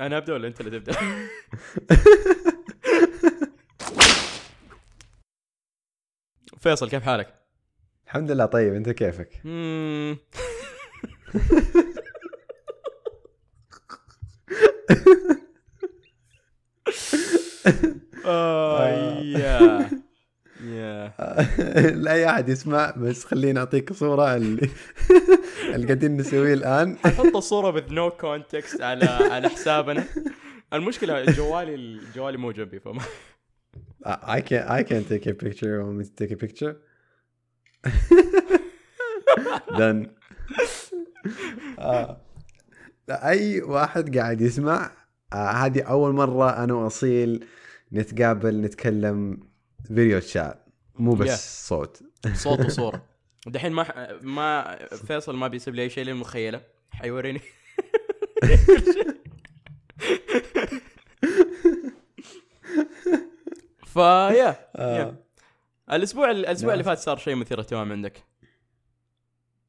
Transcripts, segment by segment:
أنا أبدأ ولا أنت اللي تبدأ؟ فيصل كيف حالك؟ الحمد لله طيب أنت كيفك؟ آه، يا لا أحد يسمع بس خليني أعطيك صورة اللي اللي قاعدين نسويه الآن. حط الصورة with no context على على حسابنا. المشكلة جوالي جوالي مو جنبي فما I can't I can't take a picture. Want me to take a picture? Done. آه. أي واحد قاعد يسمع آه هذه أول مرة أنا وأصيل نتقابل نتكلم فيديو شات مو بس Yeah. صوت. صوت وصورة. دحين ما ما فيصل ما بيسيب لي أي شيء للمخيلة حيوريني فيا آه. الأسبوع الأسبوع اللي. فات صار شيء مثير اهتمام عندك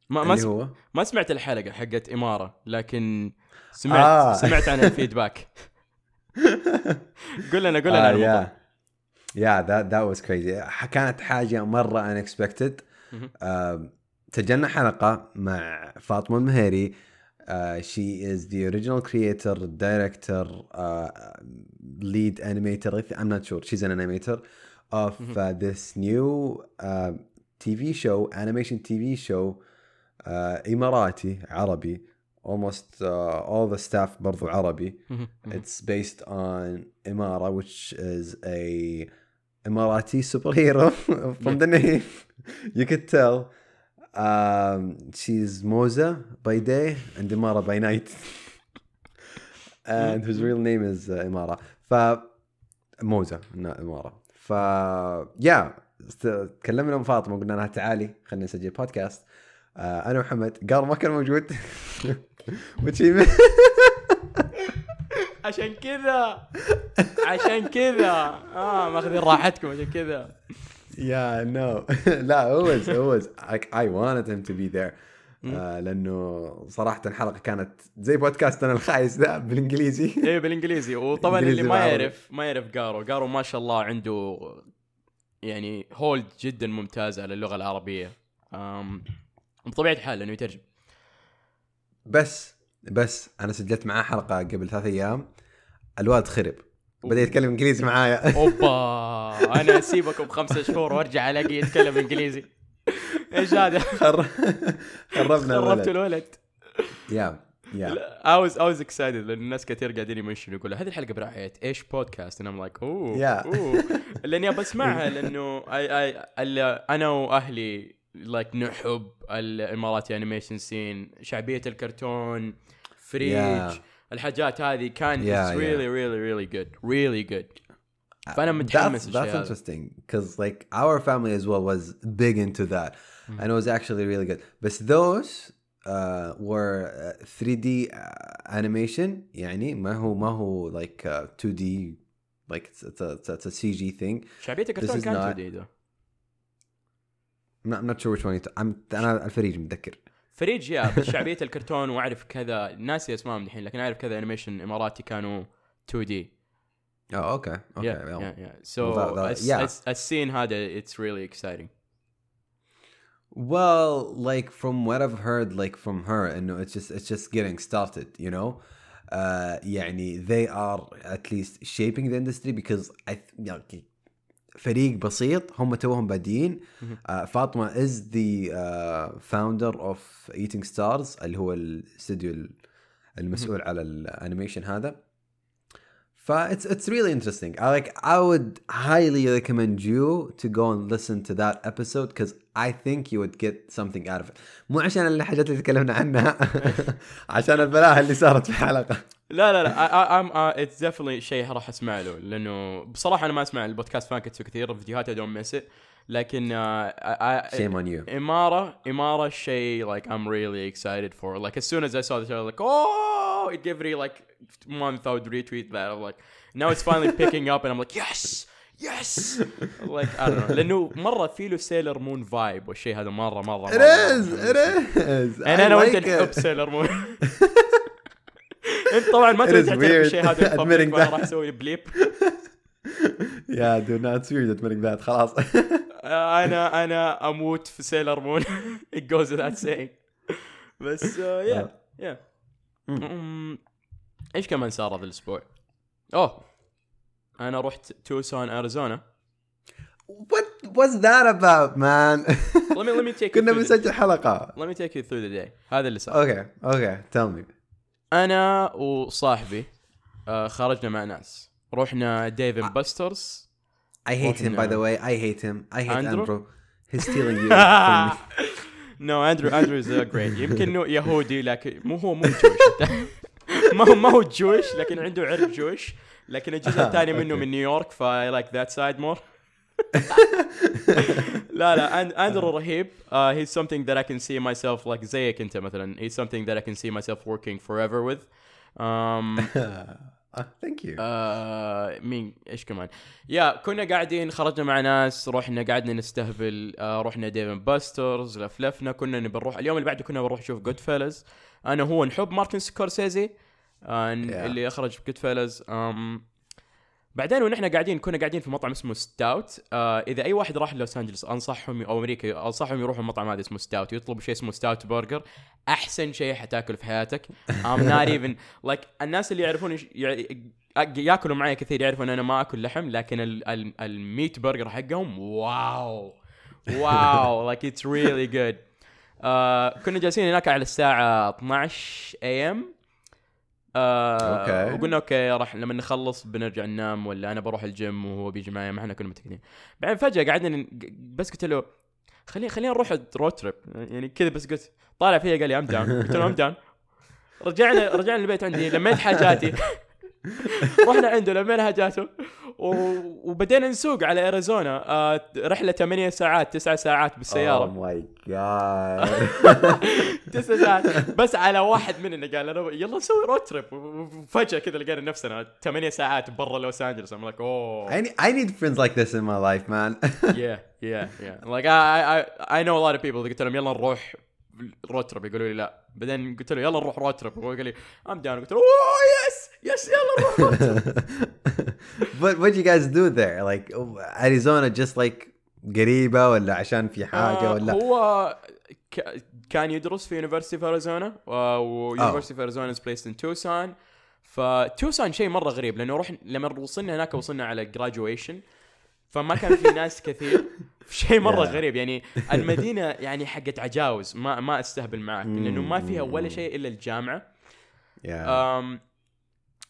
ما ما. هو ما سمعت الحلقة حقت إمارة لكن سمعت آه. سمعت عن الفيدباك قول لنا قول لنا آه. يا يا that that was crazy كانت unexpected مهم. آه سجلنا حلقة مع فاطمة المهيري Uh, she is the original creator, director, uh, lead animator. I thi- I'm not sure. She's an animator of uh, this new uh, TV show, animation TV show, uh, Emirati, Arabi. Almost uh, all the staff برضو عربي. مهم. مهم. It's based on Imara, which is a Emirati superhero. From the name, you could tell. Um, she's Moza by day and Imara by night. and whose real name is uh, Imara. ف موزة not Imara. ف yeah تكلمنا مع فاطمة قلنا لها تعالي خلينا نسجل بودكاست. آه أنا ومحمد قال ما كان موجود. he عشان كذا. عشان كذا. آه ماخذين راحتكم عشان كذا. Yeah, no. لا was like I wanted him to be there. آه لأنه صراحة الحلقة كانت زي بودكاستنا الخايس ذا بالإنجليزي. إيه بالإنجليزي. وطبعا اللي ما. يعرف ما يعرف قارو قارو ما شاء الله عنده يعني هولد جدا ممتاز على اللغة العربيه بطبيعة الحال لأنه يترجم. بس بس أنا سجلت معاه حلقة قبل ثلاث أيام. الواد خرب بدأ يتكلم إنجليزي معايا أوبا أنا اسيبكم خمسة شهور وأرجع ألاقي يتكلم إنجليزي إيش هذا؟ خر- خربنا خربت الولد. الولد يا يا I was I was excited لأن الناس كثير قاعدين يمنشنوا يقولوا هذه الحلقة برعايه إيش بودكاست and I'm like أوه. أوه لأني بسمعها لأنه I, I, ال- أنا وأهلي like نحب الإماراتي انيميشن سين شعبية الكرتون فريج Yeah. الحاجات هذه كان Yeah, it's yeah. really really really good really good فانا That's, متحمس that's الشيء هذا interesting because like our family as well was big into that Mm. and it was actually really good but those uh, were uh, 3D uh, animation يعني ما هو ما هو like uh, 2D like it's, it's, a, it's, a, it's a CG thing شعبيه الكرتون is كان not- جديده I'm not, I'm not sure which one you t- I'm انا الفريج متذكر فريج يا بس شعبيه الكرتون واعرف كذا ناسي اسمائهم الحين لكن اعرف كذا انيميشن اماراتي كانوا 2 دي oh that- الس- yeah. الس- السين هذا it's really exciting. Well, like from what I've heard, like from her, and it's just it's just getting started, you know. Uh, يعني they are at least shaping the industry because I th- يعني فريق بسيط هم توهم بادين آه، فاطمة از ذا فاوندر اوف ايتنج ستارز اللي هو الاستديو المسؤول على الانيميشن هذا. It's it's really interesting I like I would highly recommend you to go and listen to that episode because I think you would get something out of it مو عشان الحاجات اللي تكلمنا عنها عشان البلاهه اللي صارت في الحلقة لا لا لا I, I'm uh, it's definitely شيء راح اسمع له لأنه بصراحه أنا ما اسمع البودكاست فانكتسو كثير فيديوهات I don't miss it لكن uh, shame on you إمارة إمارة شيء like I'm really excited for like as soon as I saw the show I was like oh it gave me like month I would retweet that I'm like now it's finally picking up and I'm like yes yes like I don't know لأنه مرة في له سيلر مون فايب والشيء هذا مرة مرة, مرة it is it is and I أنا وأنت like نحب. سيلر مون انت طبعا ما is تعترف بالشيء هذا. راح أسوي بليب dude no it's weird admitting that خلاص أنا أنا أموت في سيلر مون it goes without saying بس يا يا إيش كمان صار هذا الأسبوع؟ اوه أنا رحت توسون اريزونا what was that about man let me let me take كنا بنسجل حلقة let me take you through the day هذا اللي صار okay okay tell me أنا وصاحبي آه، خرجنا مع ناس رحنا ديف اند باسترز I hate him by the way I hate him I hate Andrew? Andrew he's stealing you from me نو اندرو اندرو از جريت يمكن انه يهودي لكن مو هو مو جوش ما هو ما هو جوش لكن عنده عرق جوش لكن الجزء الثاني منه أوكي. من نيويورك فاي لايك ذات سايد مور لا لا أن- اندرو رهيب uh, he's something that I can see myself like زيك انت مثلا he's something that I can see myself working forever with um, Uh, thank you. آه مين إيش كمان؟ يا كنا قاعدين خرجنا مع ناس رحنا قعدنا نستهبل آه رحنا ديفن باسترز لفلفنا كنا نبي نروح. اليوم اللي بعده كنا بنروح نشوف جود فيلز أنا هو نحب مارتن سكورسيزي آه اللي اخرج جود فيلز um, بعدين ونحن قاعدين كنا قاعدين في مطعم اسمه ستاوت آه إذا أي واحد راح لوس انجلوس أنصحهم أو أمريكا أنصحهم يروحوا المطعم هذا اسمه ستاوت يطلبوا شيء اسمه ستاوت برجر أحسن شيء حتاكل في حياتك. I'm not even like الناس اللي يعرفون ياكلوا معي كثير يعرفوا ان أنا ما أكل لحم لكن ال ال الميت برجر حقهم واو. واو. It's really good. آه كنا جالسين هناك على الساعة 12 am آه أوكي. وقلنا أوكي راح لما نخلص بنرجع ننام ولا أنا بروح الجيم وهو بيجي معي ما إحنا كنا متفقين. بعدين فجأة قعدنا بس قلت له خلينا خلينا نروح رود تريب يعني كذا بس قلت طالع فيها قال لي ام داون قلت له ام داون رجعنا رجعنا البيت عندي لميت حاجاتي. رحنا عنده لمينا حاجاته وبدينا نسوق على أريزونا آه رحلة 8 ساعات 9 ساعات oh بالسياره my god. 9 ساعات. بس على واحد مننا قال لنا يلا نسوي رود تريب وفجأة كذا لقينا نفسنا 8 ساعات برا لوس انجلوس I'm like oh. I need, I need friends like this in my life man. Yeah yeah yeah. Like I I I know a lot of people قلت لهم يلا نروح رود تريب يقولوا لي لا. بعدين قلت له يلا نروح رود تريب وهو قال لي ام داون قلت له اوه يس trip." but what you guys do there? Like Arizona just like قريبة ولا عشان في حاجة آه، ولا هو ك- كان يدرس في يونيفرستي في اريزونا ويونيفرستي في اريزونا از بليست ان توسان فتوسان شيء مرة غريب لأنه رحنا لما وصلنا هناك وصلنا على جراجويشن فما كان في ناس كثير. شيء مرة Yeah. غريب يعني المدينة يعني حقت عجاوز. ما ما أستهبل معك لأنه ما فيها ولا شيء إلا الجامعة. Yeah.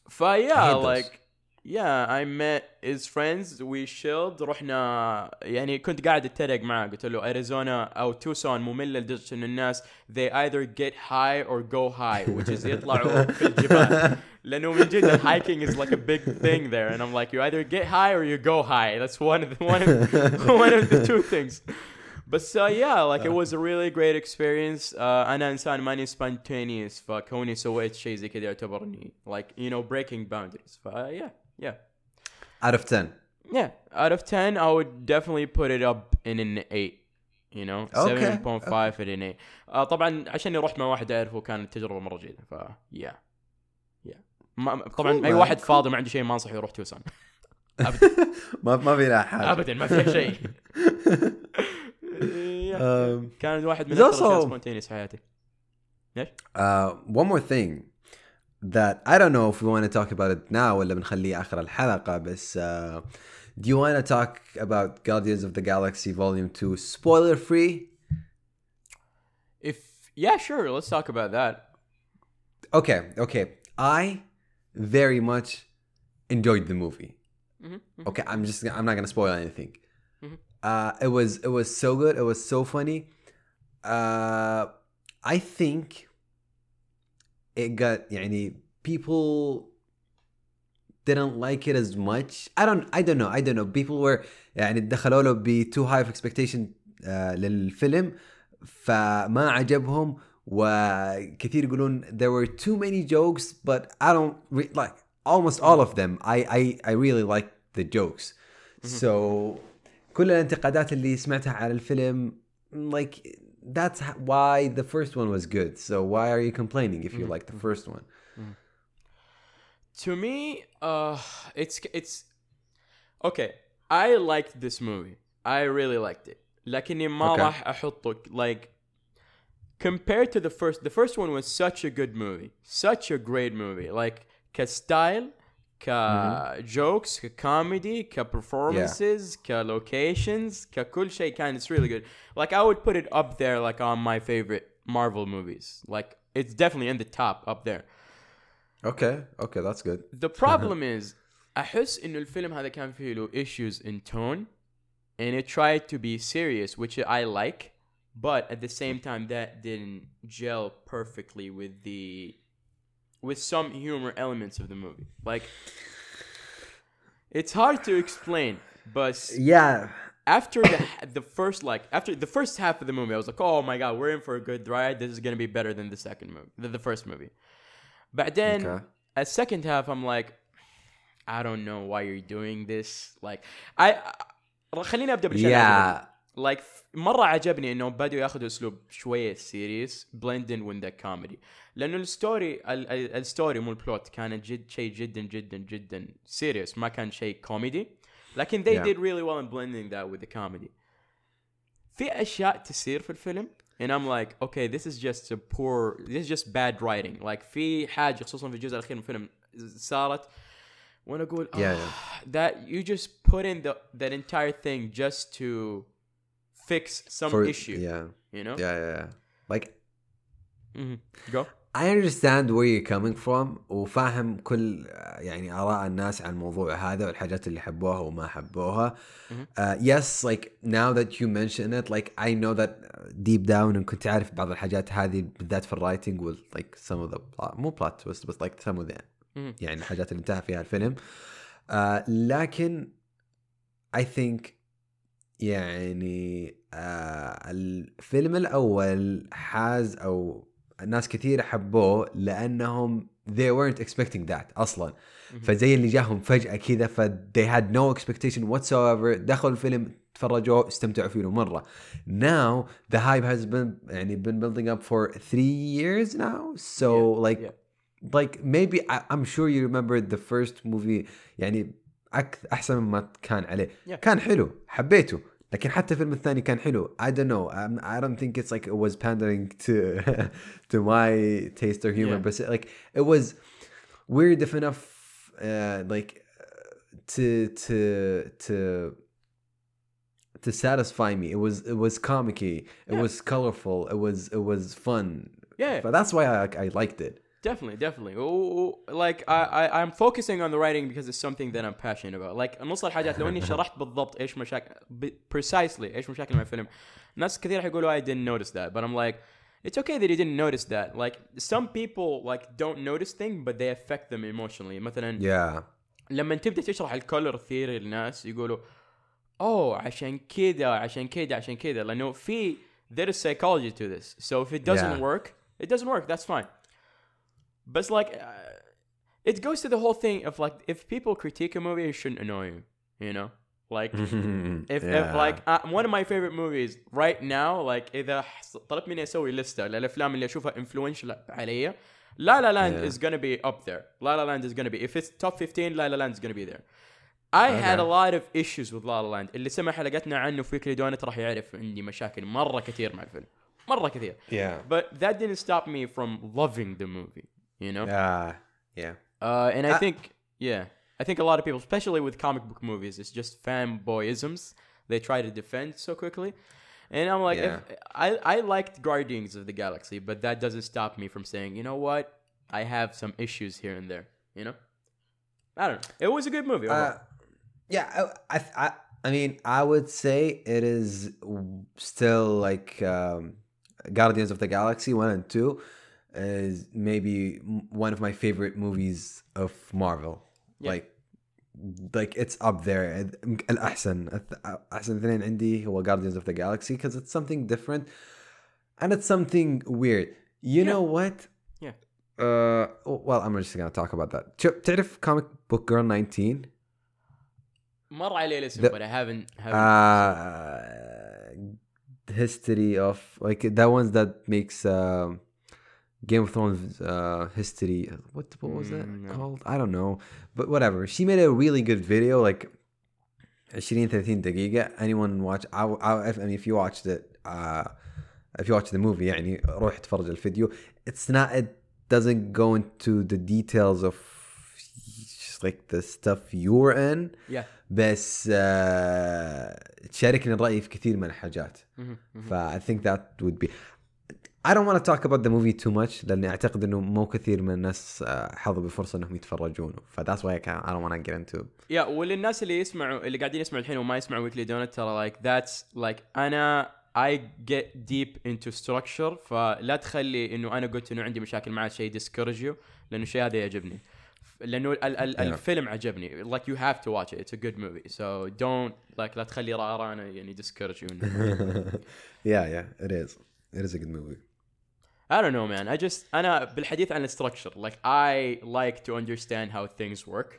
فيا hate those. like yeah I met his friends we chilled رحنا يعني كنت قاعد اتريق معاه قلت له اريزونا او توسون مملة لدرجة ان الناس they either get high or go high which is يطلعوا في الجبال لانه من جد ال hiking is like a big thing there and I'm like you either get high or you go high that's one of the, one of, one of the two things بس uh, yeah like it was a really great experience uh, أنا انسان ماني spontaneous فكوني سويت شيء زي كذا يعتبر اني like you know breaking boundaries ف yeah yeah out of 10 yeah out of 10 I would definitely put it up in an 8 you know Okay, 7.5 in an 8 uh, طبعا عشان رحت مع واحد اعرفه كانت تجربه مره جيده ف yeah yeah ما طبعا Cool, اي. واحد فاضي ما عنده شيء ما انصح يروح توسان ابدا ما ما في لها حاجة ابدا ما فيها شيء Yeah. Um, كان واحد من There's اكثر الاشياء also- سبونتينيوس في حياتي ليش؟ Uh, one more thing that I don't know if we want to talk about it now ولا بنخليه آخر الحلقة بس uh, do you want to talk about Guardians of the Galaxy Volume 2 spoiler free? If yeah, sure, let's talk about that. Okay, okay. I very much enjoyed the movie. Okay, I'm just I'm not gonna spoil anything. Uh, it was it was so good. It was so funny. Uh, I think it got yani people didn't like it as much. I don't I don't know. I don't know. People were يعني دخلوا له be too high of expectation uh, للفيلم فما عجبهم وكثير يقولون there were too many jokes but I don't like almost all of them I I I really like the jokes. Mm -hmm. So كل الانتقادات اللي سمعتها على الفيلم like that's h- why the first one was good so why are you complaining if you like the first one to me, uh, it's it's okay. I liked this movie. I really liked it. لكني ما Okay. راح احطه like compared to the first. The first one was such a good movie, such a great movie. Like كستايل, كجوكس, ككوميدي, كperformances, كlocations, ككل شيء كان it's really good. Like I would put it up there like on my favorite Marvel movies. Like it's definitely in the top up there. Okay, okay, that's good. The problem is احس انه الفيلم هذا كان فيه له issues in tone and it tried to be serious which I like but at the same time that didn't gel perfectly with the with some humor elements of the movie like it's hard to explain but Yeah, after the the first like after the first half of the movie, I was like, oh my god, we're in for a good ride. This is gonna be better than the second movie, than the first movie. But then Okay. at second half, I'm like, I don't know why you're doing this. Like I, I خليني ابدا بالشيء اللي Yeah, like مرة عجبني انه بدوا ياخذوا اسلوب شوية سيريس in with the comedy لأنه الستوري ال- ال- الستوري مو البلوت كانت جد شيء جدا جدا جدا سيريس ما كان شيء كوميدي لكن they Yeah. did really well in blending that with the comedy في اشياء تصير في الفيلم and I'm like okay this is just a poor this is just bad writing like في حاجة خصوصا في الجزء الأخير من الفيلم صارت وأنا أقول Yeah, "Ah, that you just put in the that entire thing just to fix some for issue yeah, you know yeah, yeah, yeah. Like Mhm. go I understand where you're coming from وفاهم كل يعني آراء الناس عن الموضوع هذا والحاجات اللي حبوها وما حبوها. Uh, yes, like now that you mention it, like I know that deep down and كنت عارف بعض الحاجات هذه بالذات في الرايتنج with like some of the plot مو plot twist but like some of the Mhm. يعني الحاجات اللي انتهى فيها الفيلم. Uh, لكن I think يعني آه الفيلم الأول حاز أو ناس كثير حبوه لأنهم they weren't expecting that أصلا فزي اللي جاهم فجأة كذا ف they had no expectation whatsoever دخلوا الفيلم تفرجوا استمتعوا فيه مرة now the hype has been يعني been building up for three years now so Yeah, like yeah. like maybe I, I'm sure you remember the first movie يعني أك أحسن مما كان عليه Yeah. كان حلو حبيته لكن حتى الفيلم الثاني كان حلو I don't know I'm, I don't think it's like it was pandering to to my taste or humor Yeah. but like it was weird if enough uh, like uh, to to to to satisfy me it was it was comicky it Yeah. was colorful it was it was fun Yeah. but that's why I, I liked it Definitely, definitely. Oh, like I, I, I'm focusing on the writing because it's something that I'm passionate about. Like نص الحاجات لو اني شرحت بالضبط ايش مشاكل ب- precisely ايش مشاكل مع الفيلم. ناس كثير حيقولوا I didn't notice that, but I'm like, it's okay that you didn't notice that. Like some people like don't notice things, but they affect them emotionally. مثلا yeah لما تبدا تشرح الكولر ثيري للناس يقولوا اوه عشان كذا عشان كذا عشان كذا لانه في there is psychology to this so if it doesn't Yeah. work it doesn't work that's fine but it's like uh, it goes to the whole thing of like if people critique a movie it shouldn't annoy you you know like if, if Yeah. like uh, one of my favorite movies right now like اذا حس- طلبت مني اسوي لسته للافلام اللي اشوفها influential علي لا لا لاند Yeah. is gonna be up there لا لا لاند is gonna be if it's top 15 لا لا لاند is gonna be there I had a Okay. lot of issues with La La Land اللي سمع حلقتنا عنه في ويكلي دونت راح يعرف عندي مشاكل مرة كثير مع الفيلم مرة كثير yeah but that didn't stop me from loving the movie you know? Yeah yeah. Uh, and I I- think yeah I think a lot of people especially with comic book movies it's just fanboyisms. They try to defend so quickly. And I'm like if, I, I liked Guardians of the Galaxy but that doesn't stop me from saying you know what? I have some issues here and there you know? I don't know. It was a good movie. Uh, yeah, I, I, I, I mean, I would say it is still like um, Guardians of the Galaxy one and two is maybe m- one of my favorite movies of Marvel. Yeah. Like, like it's up there. الأحسن أحسن اثنين عندي هو Guardians of the Galaxy because it's something different and it's something weird. You Yeah. know what? Yeah. Uh, well, I'm just gonna talk about that. شوف- تعرف comic book girl 19? مر علي الاسم The- but I haven't, haven't uh history of like that ones that makes um Game of Thrones uh, history. What what was that Mm, no. called? I don't know, but whatever. She made a really good video, like 20 30 دقيقة. Anyone watch? I, I, I mean, if you watched it, uh, if you watch the movie, يعني روح اتفرج الفيديو. It's not. It doesn't go into the details of just like the stuff you're in. Yeah. بس آه تشاركني الرأي في كثير من الحاجات. ف I think that would be I don't want to talk about the movie too much لأني أعتقد إنه مو كثير من الناس آه، حظوا بفرصة إنهم يتفرجونه ف that's why I, don't want to get into يا وللناس اللي يسمعوا اللي قاعدين يسمعوا الحين وما يسمعوا ويكلي دونت ترى like that's like أنا I get deep into structure فلا تخلي إنه أنا قلت إنه عندي مشاكل مع شيء discourage you لأنه الشيء هذا يعجبني. لأنه ال ال Yeah. الفيلم عجبني. Like you have to watch it. It's a good movie. So don't like لا تخلي رانا يعني discourage you. Yeah yeah. It is. It is a good movie. I don't know man I just انا بالحديث عن الستركشر like I like to understand how things work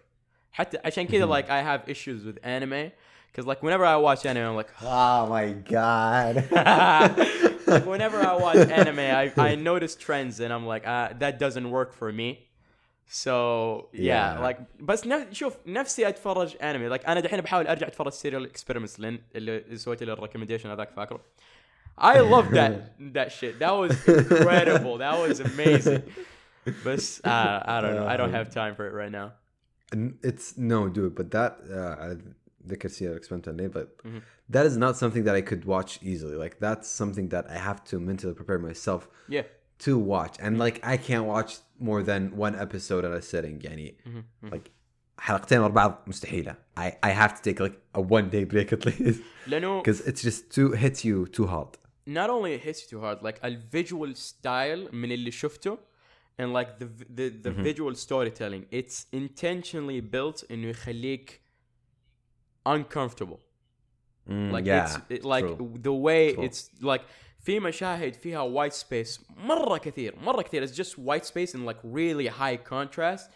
حتى عشان كذا like I have issues with anime because like whenever I watch anime I'm like oh my god like whenever I watch anime I, I notice trends and I'm like uh, that doesn't work for me so yeah, Yeah. like بس نف... شوف نفسي اتفرج انمي like انا دحين بحاول ارجع اتفرج سيريال اكسبيرمنتس لين اللي سويت له الريكومنديشن هذاك فاكره I love that that shit that was incredible that was amazing بس uh, I don't know I don't have time for it right now N- it's no dude but that uh, ذكر سيرة اكسبنت عليه but Mhm. that is not something that I could watch easily like that's something that I have to mentally prepare myself yeah to watch and like I can't watch more than one episode at a sitting يعني like حلقتين ورا بعض مستحيلة I, I have to take like a one day break at least لانه because it's just too hits you too hard not only it hits you too hard like a visual style من اللي شفته and like the the, the visual storytelling it's intentionally built انه يخليك uncomfortable Mm, like yeah it's it, like true. the way True. it's like في مشاهد فيها white space مرة كثير مرة كثير it's just white space and like really high contrast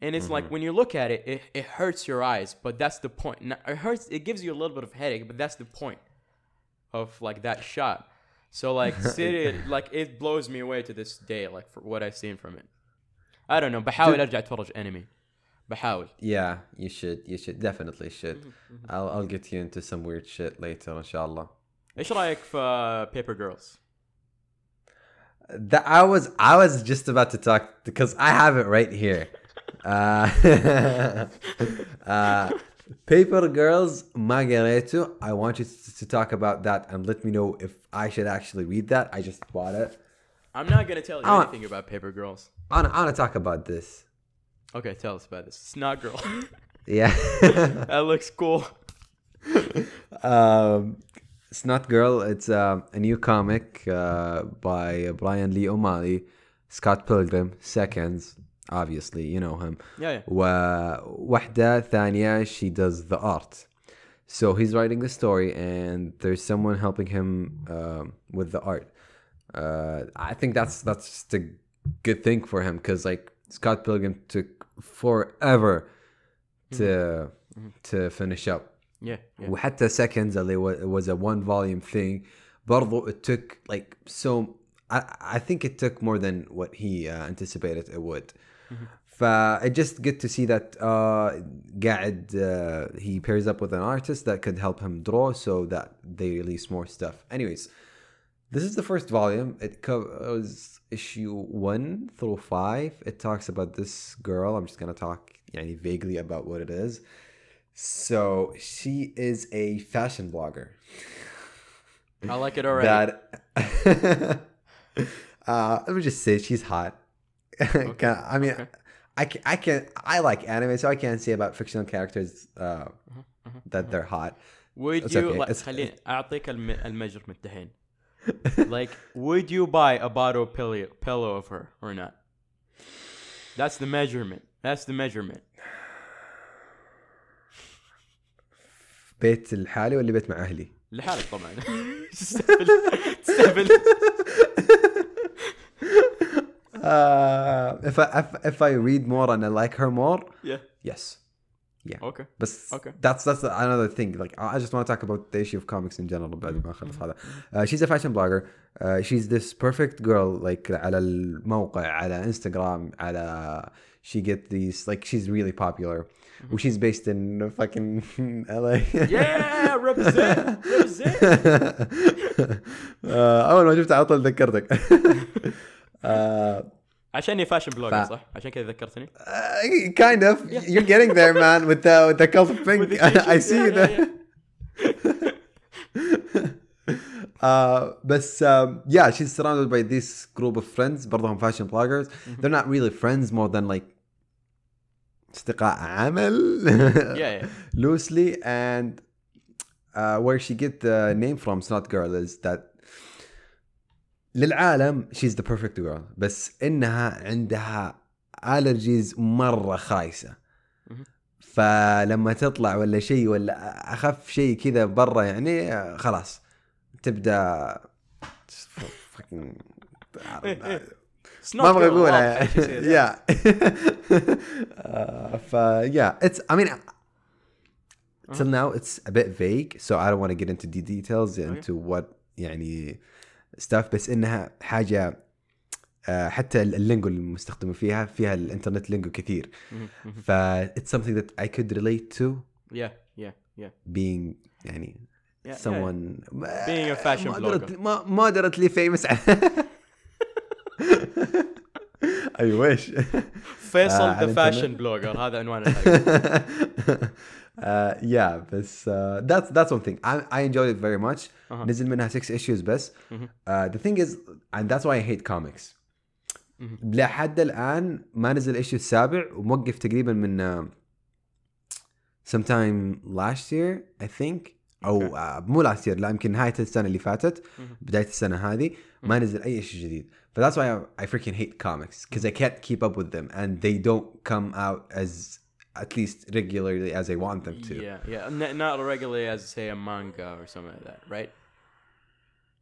and it's like when you look at it, it it hurts your eyes but that's the point Now, it hurts it gives you a little bit of headache but that's the point of like that shot so like City like it blows me away to this day like for what I've seen from it I don't know بحاول ارجع اتفرج انمي بحاول yeah you should you should definitely should Mm-hmm, I'll, I'll get you into some weird shit later إن شاء الله ايش رايك في Paper Girls That I was I was just about to talk because I have it right here. Uh, uh, Paper Girls Magareto. I want you to, talk about that and let me know if I should actually read that. I just bought it. I'm not going to tell you I anything about Paper Girls. I want to talk about this. Okay, tell us about this. Snot Girl. yeah. that looks cool. um, Snot Girl, it's uh, a new comic uh, by Bryan Lee O'Malley, Scott Pilgrim, Seconds, Obviously, you know him. Yeah, yeah. ووحدة ثانية she does the art. So he's writing the story and there's someone helping him um, with the art. Uh, I think that's that's just a good thing for him because like Scott Pilgrim took forever to to finish up. Yeah, yeah. وحتى seconds اللي wa- it was a one volume thing برضو it took like so I, I think it took more than what he uh, anticipated it would ف I just get to see that uh, قاعد uh, he pairs up with an artist that could help him draw so that they release more stuff anyways this is the first volume it covers issue one through five it talks about this girl I'm just gonna talk يعني vaguely about what it is so she is a fashion blogger I like it already. that uh let me just say she's hot Can- i mean okay. i can i can i like anime so i can't say about fictional characters uh that they're hot would It's you okay. like, It's- خليني اعطيك الم... المجرمنت دحين. like, would you buy a bottle pillow, pillow of her or not? That's the measurement. That's the measurement. بيت الحالي ولا بيت مع اهلي لحالك طبعا. تستهبل تستهبل. uh if i if, if i read more and i like her more Yeah. yes yeah Okay. بس Okay. that's that's another thing like I just want to talk about the issue of comics in general بعد ما نخلص هذا uh, she's a fashion blogger uh, she's this perfect girl like على الموقع على انستغرام على she get these like she's really popular و she's based in fucking LA Yeah, represent, represent. uh, اول ما شفتها على طول ذكرتك uh, عشاني فاشن بلوجر ف- صح؟ عشان كذا ذكرتني. Uh, kind of. You're getting there, man, with the with the cult of pink. With the I t-shirts, see yeah, you there. yeah, uh, but um, yeah, she's surrounded by this group of friends, برضهم fashion bloggers. Mm-hmm. They're not really friends, more than like استقاء عمل. Yeah, yeah. Loosely, and uh, where she get the name from, Snot Girl, is that للعالم شيز ذا بيرفكت جيرل بس إنها عندها الرجيز مرة خايسة. فلما تطلع ولا شيء ولا أخف شيء كذا برا يعني خلاص. تبدأ ما أبغى أقولها يا يعني. ف يا اتس اي مين till now it's a bit vague so i don't want to get into the details into what يعني stuff بس انها حاجة آه، حتى اللينجو اللي مستخدمه فيها فيها الانترنت لينجو كثير ف it's something that I could relate to Yeah, yeah, yeah. being يعني Yeah, someone Being a fashion blogger. mo- moderately famous I wish فيصل آه، ذا. فاشن بلوجر هذا عنوان الحلقة. uh, yeah بس uh, that's that's one thing I, I enjoyed it very much Uh-huh. نزل منها six issues بس uh, the thing is and that's why I hate comics لحد الآن ما نزل issue السابع وموقف تقريبا من uh, sometime last year I think او uh, مو last year لا يمكن نهاية السنة اللي فاتت بداية السنة هذه ما نزل أي issue جديد but that's why I, I freaking hate comics because I can't keep up with them and they don't come out as at least regularly as I want them to Yeah, yeah. N- not regularly as say a manga or something like that, right?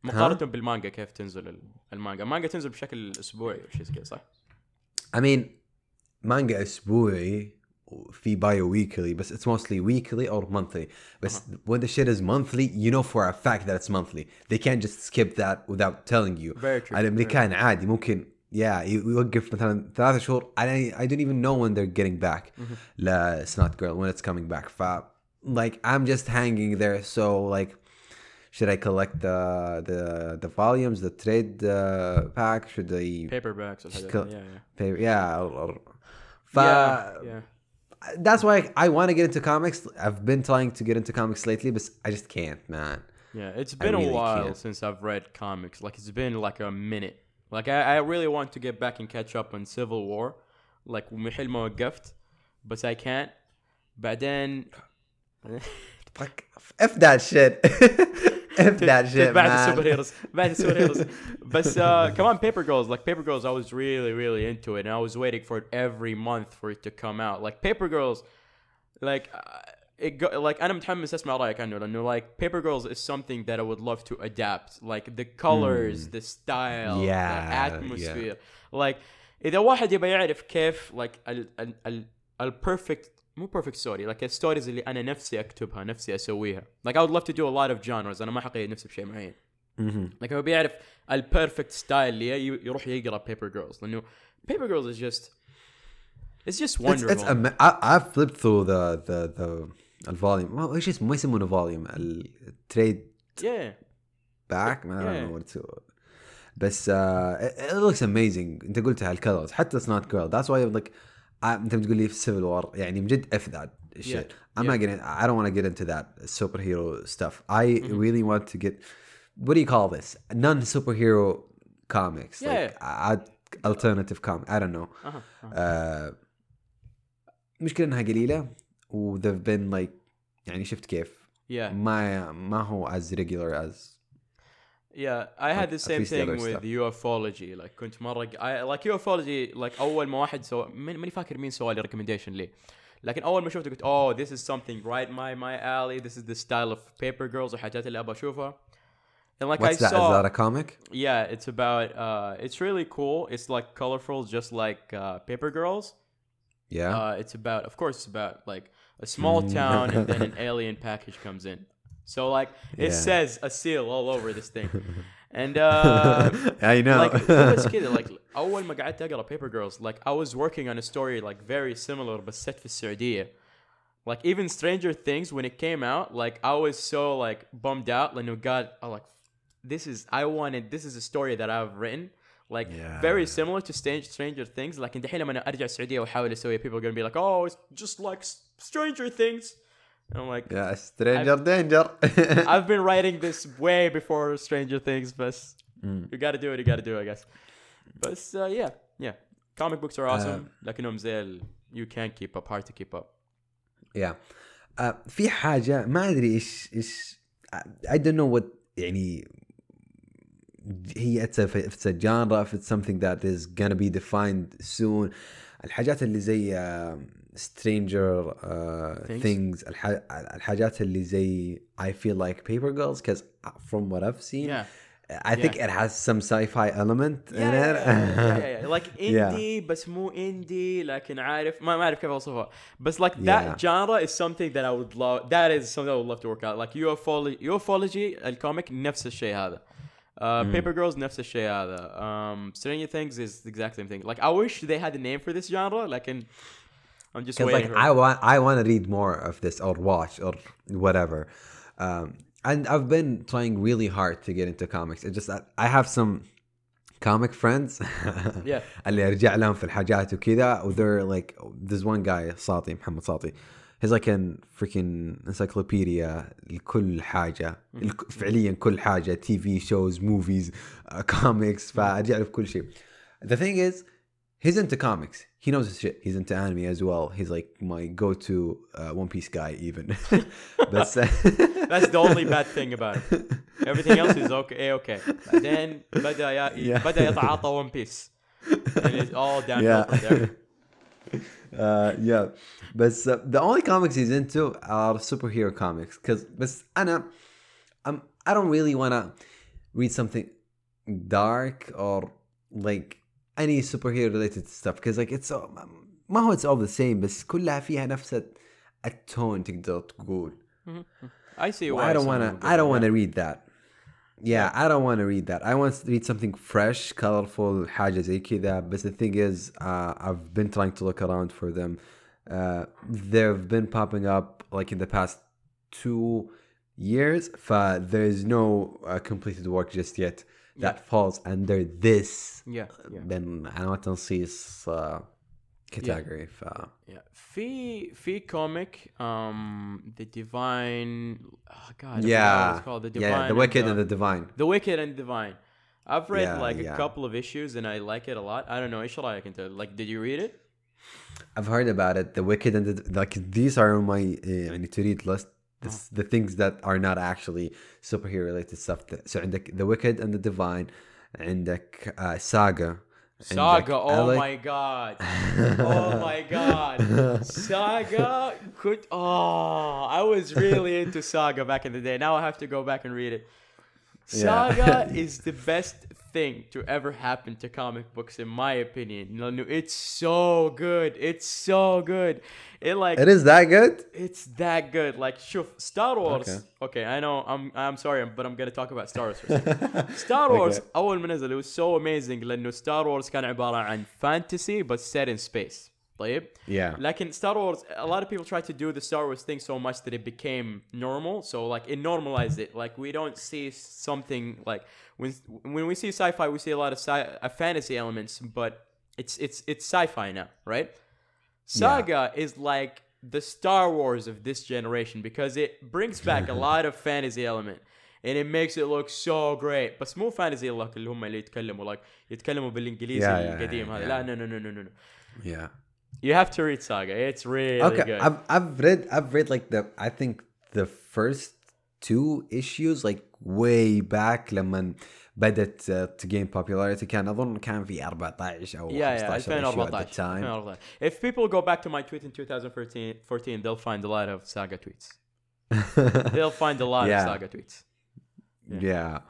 مقارنة بالمانجا كيف تنزل ال- المانجا؟ المانجا تنزل بشكل اسبوعي او شيء زي كذا صح؟ I mean مانجا اسبوعي في بايو ويكلي بس it's mostly weekly or monthly بس when the shit is monthly you know for a fact that it's monthly they can't just skip that without telling you Very true. الامريكان عادي ممكن yeah يوقف مثلا ثلاثة شهور I, I don't even know when they're getting back لا it's not girl when it's coming back ف like I'm just hanging there so like should I collect the the the volumes the trade uh, pack should I Paperbacks والحاجات Cool. دي. Yeah, yeah. pay yeah or, or ف Yeah, yeah. that's why I want to get into comics. I've been trying to get into comics lately, but I just can't, man. Yeah, it's been really a while can't. since I've read comics. Like it's been like a minute. Like I, I really want to get back and catch up on Civil War. Like محل ما وقفت but I can't. بعدين Fuck, f that shit. f that shit, بعد man. السوبر هيروز بعد السوبر هيروز بس uh, come on Paper Girls like Paper Girls I was really really into it and I was waiting for it every month for it to come out like Paper Girls like uh, it go, like انا متحمس اسمع رايك عنه لانه like Paper Girls is something that I would love to adapt like the colors the style Hmm. Yeah, the atmosphere like اذا واحد يبغى يعرف كيف like ال ال ال ال perfect مو perfect story like الستوريز اللي انا نفسي اكتبها نفسي اسويها like I would love to do a lot of genres انا ما حقيد نفسي بشيء معين Mm-hmm. like هو بيعرف البيرفكت ستايل اللي ي- يروح يقرا بيبر جيرلز لانه بيبر جيرلز is just it's just It's, wonderful it's ama- I, I've flipped through the the the الفوليوم ما ايش اسمه ما يسمونه فوليوم التريد yeah باك ما I don't Yeah. know what to بس uh, it, it looks amazing انت قلتها الكلرز حتى it's not girl that's why like I, انت بتقول لي في civil war يعني من جد f that shit Yeah. I'm Yeah. not getting I don't want to get into that superhero stuff I Mm-hmm. really want to get what do you call this non superhero comics Yeah. like add alternative comic I don't know أها، uh, مشكلة انها قليلة و they've been like يعني شفت كيف yeah ما ما هو as regular as yeah I had the at same least the thing other with stuff. ufology like كنت مرة I, like ufology like اول ما واحد سوى من- ماني فاكر مين سوى لي recommendation ليه لكن اول ما شفته قلت oh this is something right my my alley this is the style of paper girls والحاجات اللي ابغى اشوفها and like what's I that saw is that a comic Yeah, it's about uh it's really cool. It's like colorful just like uh Paper Girls. Yeah. Uh, it's about, of course, it's about like a small town and then an alien package comes in. So like it Yeah. says a seal all over this thing, and uh, I know. like بس كده like أول ما قعدت أقرأ Paper Girls like I was working on a story like very similar بس set في السعودية. Like even Stranger Things when it came out like I was so like bummed out لأنه God I like this is I wanted this is a story that I've written like Yeah. very similar to Strange, Stranger Things لكن دحين لما أنا أرجع السعودية وأحاول أسوي people are gonna be like oh it's just like S- Stranger Things and I'm like yeah, stranger danger. I've been writing this way before Stranger Things but Mm. you gotta do it you gotta do it I guess but uh, yeah yeah comic books are awesome لكنهم زي ال- you can't keep up hard to keep up yeah. Uh, في حاجة ما أدري إيش إيش I don't know what يعني هي it's a, if it's a genre if it's something that is gonna be defined soon الحاجات اللي زي uh, stranger uh, Things. things, الح, الحاجات اللي زي I feel like paper girls because from what I've seen yeah I think Yeah. it has some sci-fi element yeah, in yeah, it yeah, yeah, yeah, yeah. like Yeah. indie بس مو indie لكن عارف ما ما اعرف كيف اوصفها بس like Yeah. that genre is something that I would love that is something I would love to work out like ufology ufology الكوميك نفس الشيء هذا uh, Paper Girls نفس الشيء هذا um, Stranger Things is the exact same thing like I wish they had a name for this genre لكن I'm just Because waiting like for I want, I want to read more of this or watch or whatever. Um, and I've been trying really hard to get into comics. It just that I have some comic friends. Yeah. اللي ارجع لهم في الحاجات وكذا. و they're like there's one guy ساطي محمد ساطي. He's like an freaking encyclopedia لكل حاجة الك- فعليا كل حاجة تي في shows movies uh, comics فارجع له في كل شيء. The thing is he's into comics. He knows his shit. He's into anime as well. He's like my go-to uh, One Piece guy, even. But That's the only bad thing about it. Everything else is okay okay. بعدين بدأ ي... Yeah. بدأ يتعاطى One Piece. And it's all downhill Yeah. from there. uh, yeah. But uh, the only comics he's into are superhero comics. Cause but Anna, um, I don't really wanna read something dark or like any superhero related stuff. Cause like it's all, ما هو it's all the same بس كلها فيها نفس التون تقدر تقول. I see Well, why. I don't some want people to. go I don't for want to that. read that. Yeah, I don't want to read that. I want to read something fresh, colorful, حاجة زي كذا. But the thing is, uh, I've been trying to look around for them. Uh, they've been popping up like in the past two years. But there is no uh, completed work just yet that falls under this. Yeah, yeah. Then علامة تنصيص uh, category. ف Yeah. في في comic um the divine oh god I forgot what yeah, it's called the yeah, divine the wicked and and the divine. the wicked and divine I've read Yeah, like a yeah. couple of issues and I like it a lot I don't know ايش رايك انت like did you read it I've heard about it. The Wicked and the like. These are on my uh, يعني to read list. This, the things that are not actually superhero related stuff. So عندك The Wicked and the Divine. عندك uh, Saga. عندك Saga oh Alec- my god oh my god Saga could oh I was really into Saga back in the day now I have to go back and read it Yeah. Saga is the best thing to ever happen to comic books in my opinion لأنه it's so good it's so good it like It is that good? it's that good like شوف Star Wars Okay. okay, I know I'm I'm sorry but I'm gonna talk about Star Wars for a second. Star Wars Okay. أول ما نزل it was so amazing لأنه Star Wars كان عبارة عن fantasy but set in space طيب Yeah. لكن Star Wars a lot of people try to do the Star Wars thing so much that it became normal so like it normalized it like we don't see something like when when we see sci-fi we see a lot of sci- uh, fantasy elements but it's it's it's sci-fi now right Saga is like the Star Wars of this generation because it brings back a lot of fantasy element and it makes it look so great بس مو fantasy like اللي هم اللي يتكلموا like يتكلموا بالانجليزي Yeah, yeah, القديم yeah, هذا yeah. لا no no no no no no Yeah. you have to read Saga it's really Okay. good I've I've read I've read like the I think the first two issues like way back لما بدت uh, to gain popularity كان اظن كان في 14 او yeah yeah 15 issue at the 2014 time. 2014 if people go back to my tweet in 2014 14 they'll find a lot of Saga tweets they'll find a lot Yeah. of Saga tweets Yeah.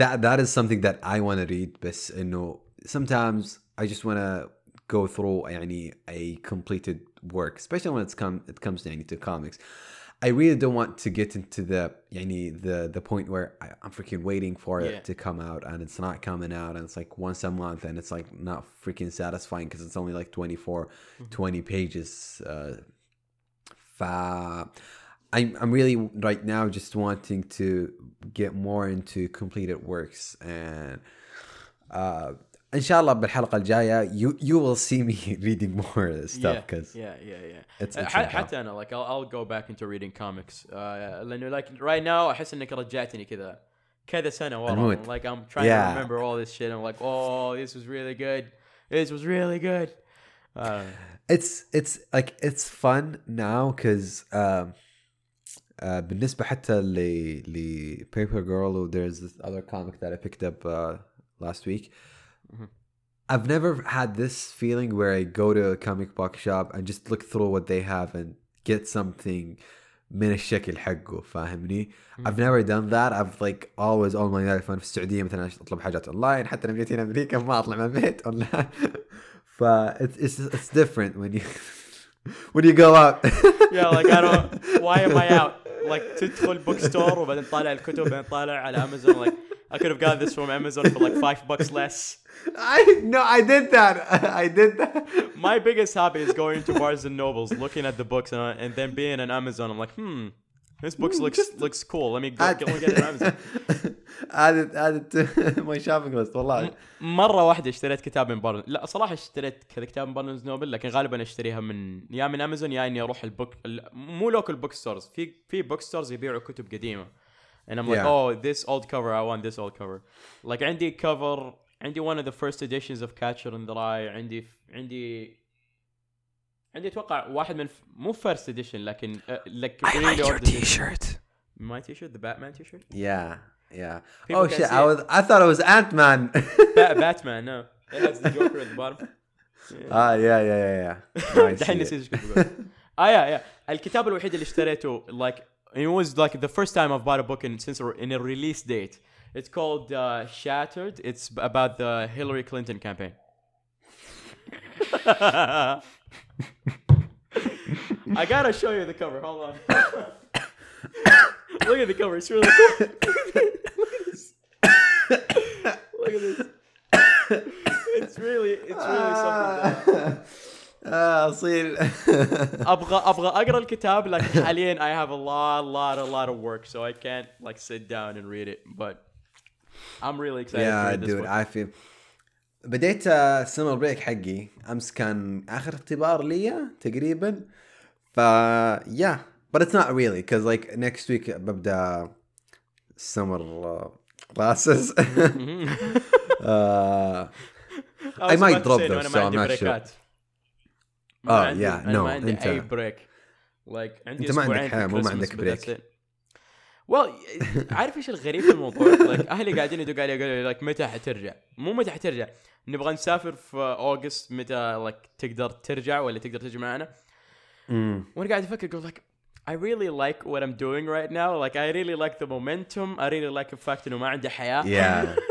That that is something that I want to read بس انه sometimes I just want to go through يعني a completed work especially when it's come it comes يعني to comics I really don't want to get into the يعني the the point where I, I'm freaking waiting for Yeah. it to come out and it's not coming out and it's like once a month and it's like not freaking satisfying because it's only like 24 20 pages uh fa I'm, I'm really right now just wanting to get more into completed works and uh ان شاء الله بالحلقه الجايه you you will see me reading more stuff yeah, because yeah, yeah, yeah. it's, Uh, it's ح- okay. حتى انا like I'll, I'll go back into reading comics uh, لانه like right now احس انك رجعتني كذا كذا سنه ورا الموت. like I'm trying Yeah. to remember all this shit I'm like oh this was really good this was really good uh, it's it's like it's fun now because um, uh, بالنسبة حتى ل ل Paper Girl or there's this other comic that I picked up uh, last week. I've never had this feeling where I go to a comic book shop and just look through what they have and get something من الشكل حقه فاهمني؟ I've never done that. I've like always all my life وانا في السعودية مثلا اطلب حاجات اونلاين حتى لما جيت هنا امريكا ما اطلع من البيت اونلاين ف it's, it's it's different when you when you go out yeah like I don't why am I out like تدخل book store وبعدين طالع الكتب بعدين طالع على Amazon like I could have got this from Amazon for like five bucks less I no I did that I did that my biggest hobby is going to Barnes and Nobles, looking at the books, and, and then being on Amazon. I'm like, hmm, this book looks looks cool. Let me go, me get it on Amazon. it to my shopping list والله مرة واحدة اشتريت كتاب من بارنز لا صراحة اشتريت كذا كتاب من بارنز نوبل لكن غالبا اشتريها من يا من امازون يا اني أروح البوك ال- مو لوكال بوك ستورز في في بوك ستورز يبيعوا كتب قديمة and I'm like Yeah. oh this old cover I want this old cover like عندي cover عندي one of the first editions of Catcher in the Rye عندي عندي عندي اتوقع واحد من مو first edition لكن uh, like really old edition. t-shirt my t-shirt the Batman t-shirt yeah yeah People oh can shit see I it. was I thought it was Ant-Man Ba- Batman no it has the Joker at the bottom ah yeah yeah yeah yeah Now I see دحين it. نسيت ايش كنت بقول اه يا يا الكتاب الوحيد اللي اشتريته like it was like the first time I've bought a book in since in a release date. It's called uh, Shattered. It's about the Hillary Clinton campaign. I gotta show you the cover. Hold on. Look at the cover. It's really cool. Look at this. It's really it's really something اصيل أبغى أبغى اقرا الكتاب لكن حاليا I have a lot lot a lot of work so I can't like sit down and read it but I'm really excited to yeah read this dude. I feel بديت السمر بريك حقي امس كان اخر اختبار لي تقريبا ف yeah but it's not really because like next week ببدا summer uh, classes uh, I, might to drop those, so I'm not sure. عندي- yeah, no, ما عندي أنت- أي بريك like عندي أنت ما عندك حياة، مو ما عندك بريك. well عارف إيش الغريب في الموضوع؟ like أهلي قاعدين يدقوا علي يقولوا لي like متى حترجع؟ مو متى حترجع نبغى نسافر في اوغست متى like تقدر ترجع ولا تقدر تجي معنا؟ mm, وأنا قاعد أفكر أقول like I really like what I'm doing right now like I really like the momentum I really like the fact إنه ما عندي حياة yeah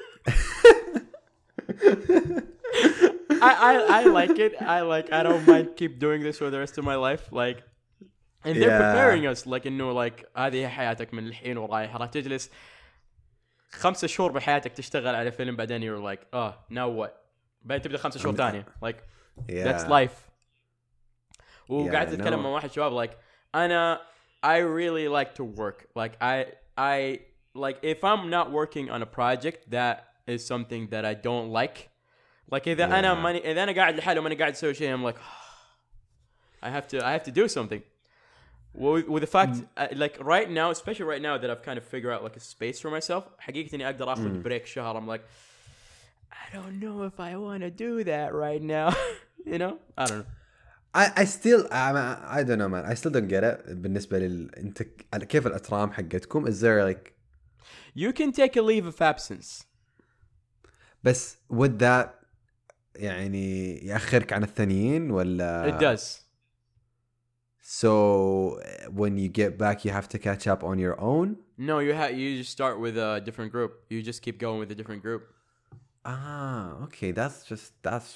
I, I I like it I like I don't mind keep doing this for the rest of my life like and they're Yeah. preparing us like انه like هذه حياتك من الحين ورايح راح تجلس خمسة شهور بحياتك تشتغل على فيلم بعدين you're like اه now what بعدين تبدا خمسة شهور I'm- ثانية like yeah that's life وقاعد Yeah, I اتكلم know. مع واحد شباب like انا I really like to work like I I like if I'm not working on a project that is something that I don't like like اذا انا Yeah. ماني اذا انا قاعد لحالي وماني قاعد اسوي شيء I'm like I have to I have to do something with, with the fact uh, like right now especially right now that I've kind of figured out like a space for myself حقيقة اني اقدر اخذ بريك شهر I'm like I don't know if I want to do that right now you know I don't know I, I still I, I don't know man I still don't get it بالنسبة لل انت كيف الاترام حقتكم is there like You can take a leave of absence. بس would that يعني يأخرك عن الثانيين ولا It does. so when you get back you have to catch up on your own No, you have you just start with a different group. You just keep going with a different group. ah okay that's just that's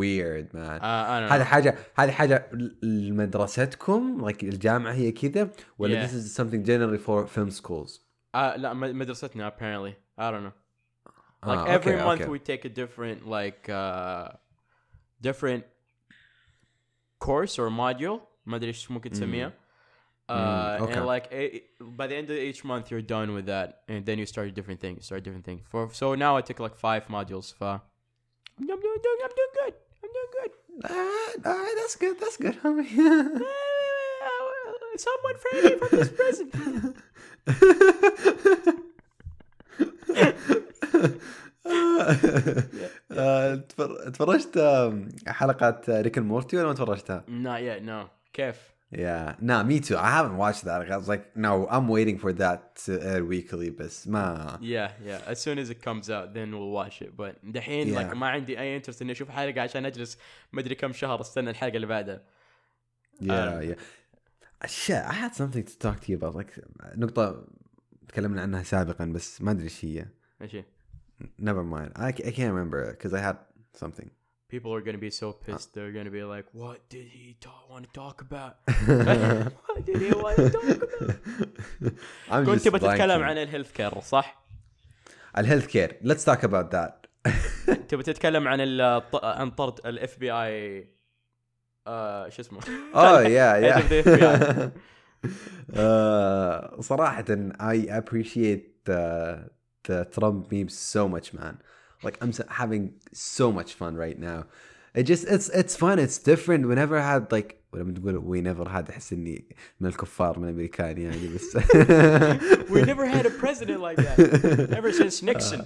weird man Uh, I don't هذه know. حاجة هذه حاجة لمدرستكم like الجامعة هي كذا ولا Yeah. this is something generally for film schools Uh, لا م- مدرستنا apparently I don't know like Ah, every okay, month okay. we take a different like uh different course or module ما ادري ايش ممكن تسميها uh, Mm, okay. and like a- by the end of each month you're done with that and then you start a different thing you start a different thing for so now I took like five modules ف I'm doing, doing, I'm doing good I'm doing good Ah, ah, that's good that's good homie someone frame me from this prison آه، تفر- آه، تفرجت حلقات ريك مورتي ولا ما تفرجتها؟ نا يا نو كيف؟ يا نا مي تو اي هافنت واتش ذات اي واز لايك نو ام ويتنج فور ذات ويكلي بس ما يا يا از سون از ات كمز اوت ذن ويل واتش ات بس دحين لايك ما عندي أي انترست إني أشوف حلقة عشان أجلس ما أدري كم شهر أستنى الحلقة اللي بعدها يا يا um, Shit, اي هاد something to talk to you about. Like, نقطة تكلمنا عنها سابقا بس ما أدري إيش هي. إيش هي؟ Never mind. I, I can't remember because I had something. People are gonna be so pissed. They're gonna be like, "What did he ta- want to talk about? what did he want to talk about?" I'm كنت just تبغى تتكلم blanking. عن الهيلث كير صح؟ الهيلث كير. Let's talk about that. تبغى تتكلم عن الط- عن طرد الاف بي اي شو اسمه؟ Oh yeah, Head of the yeah. uh, صراحة I appreciate the the Trump memes so much, man. Like I'm s- having so much fun right now. It just it's it's fun. It's different. We never had like ولما تقول we never had احس اني من الكفار من الامريكان يعني بس We never had a president like that ever since Nixon.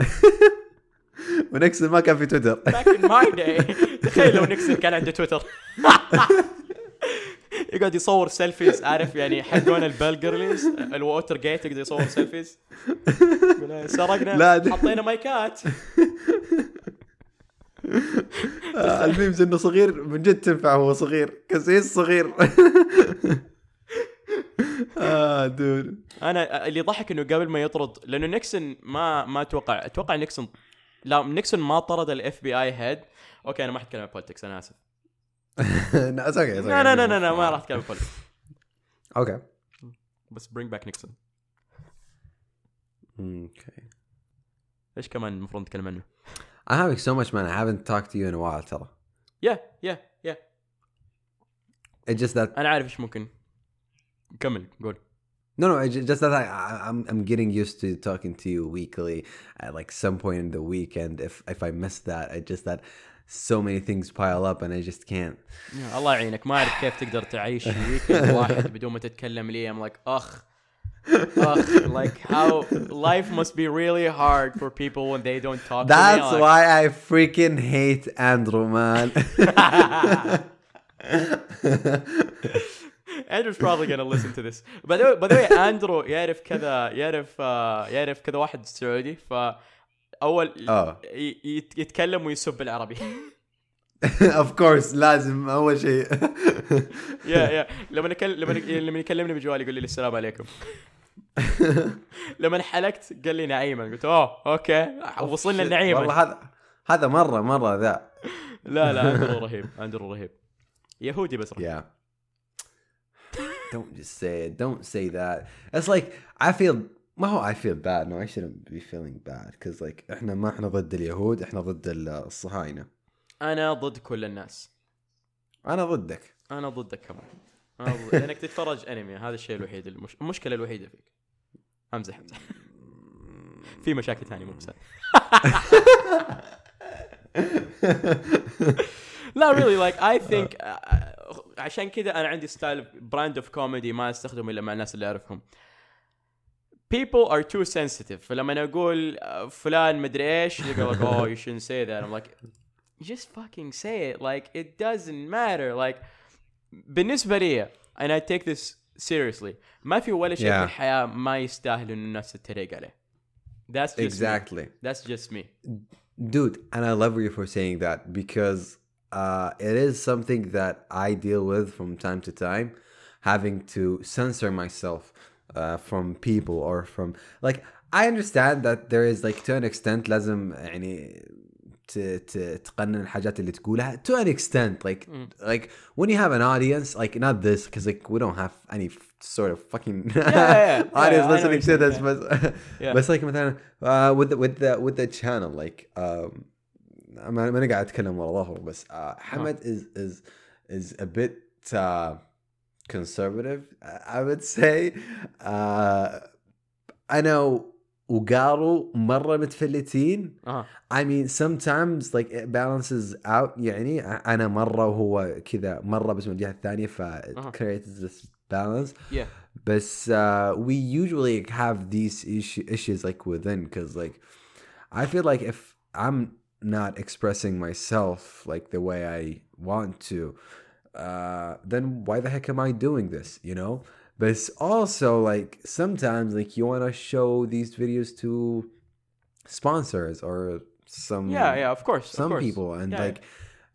ونكسن ما كان في تويتر back in my day تخيل لو نيكسون كان عنده تويتر يقعد يصور سيلفيز عارف يعني حقون البلجرليز الووتر جيت يقعد يصور سيلفيز سرقنا حطينا مايكات. آه، الميمز إنه صغير من جد تنفع هو صغير كسيس صغير. آه دود. أنا اللي ضحك إنه قبل ما يطرد لأنه نيكسون ما ما أتوقع أتوقع نيكسون لا نيكسون ما طرد الاف بي اي هيد أوكي أنا ما حتكلم عن بوليتكس أنا آسف. لا it's okay, it's okay. لا لا لا لا, لا ما راح اتكلم عن بوليتكس اوكي بس برينج باك نيكسون اوكي ايش كمان المفروض نتكلم عنه؟ I'm having so much man I haven't talked to you in a while ترى يا يا يا It's just that انا عارف ايش ممكن كمل قول no no it's just that I, I I'm I'm getting used to talking to you weekly at like some point in the week and if if I miss that I just that so many things pile up and I just can't يا الله يعينك ما اعرف كيف تقدر تعيش ويكند واحد بدون ما تتكلم لي I'm like اخ اخ like how life must be really hard for people when they don't talk That's to me. why I freaking hate Andrew man Andrew's probably gonna listen to this. By the way, by the way Andrew يعرف كذا يعرف آه، يعرف كذا واحد سعودي ف أول يت- يتكلم ويسب بالعربي. Of course لازم أول شيء. يا يا لما لما لما يكلمني بجوالي يقول لي السلام عليكم. لما حلقت قال لي نعيما. قلت أوه أوكي. وصلنا والله النعيمه هذا هذا مرة مرة ذا. لا لا اندرو رهيب اندرو رهيب. يهودي بس رهيب. Yeah. Don't just say it. Don't say that. It's like I feel ما هو I feel bad. No I shouldn't be feeling bad. Because like إحنا ما إحنا ضد اليهود إحنا ضد الصهاينة. أنا ضد كل الناس. أنا ضدك. أنا ضدك كمان. أنا ضد... لأنك تتفرج انمي هذا الشيء الوحيد المش... المشكلة الوحيدة فيك. امزح امزح في مشاكل ثانية مو بس. لا really like I think uh, عشان كذا أنا عندي ستايل براند اوف كوميدي ما أستخدمه إلا مع الناس اللي أعرفهم. people are too sensitive فلما انا اقول uh, فلان مدري ايش يقول like oh you shouldn't say that I'm like just fucking say it like it doesn't matter like بالنسبه لي and I take this seriously ما في ولا شيء Yeah. في الحياه ما يستاهل انه الناس تتريق عليه that's just exactly me. that's just me dude and i love you for saying that because uh, it is something that i deal with from time to time having to censor myself uh, from people or from like i understand that there is like to an extent لازم يعني ت- ت- تقنن الحاجات اللي تقولها to an extent like Mm. like when you have an audience like not this because like we don't have any f- sort of fucking yeah, yeah. audience I know listening what to you're this saying, but Yeah. بس like مثلا uh, with the with the with the channel like um ما ماني قاعد اتكلم ورا ظهره بس uh, حمد is is is a bit uh, conservative I would say uh, انا وقارو مره متفلتين Uh-huh. I mean sometimes like it balances out يعني انا مره وهو كذا مره بس من الجهه الثانيه ف it أها. creates this balance Yeah. بس uh, we usually have these issue, issues like within because like I feel like if I'm not expressing myself like the way I want to uh, then why the heck am I doing this you know but it's also like sometimes like you want to show these videos to sponsors or some Yeah, yeah, of course. of some course. people and Yeah, like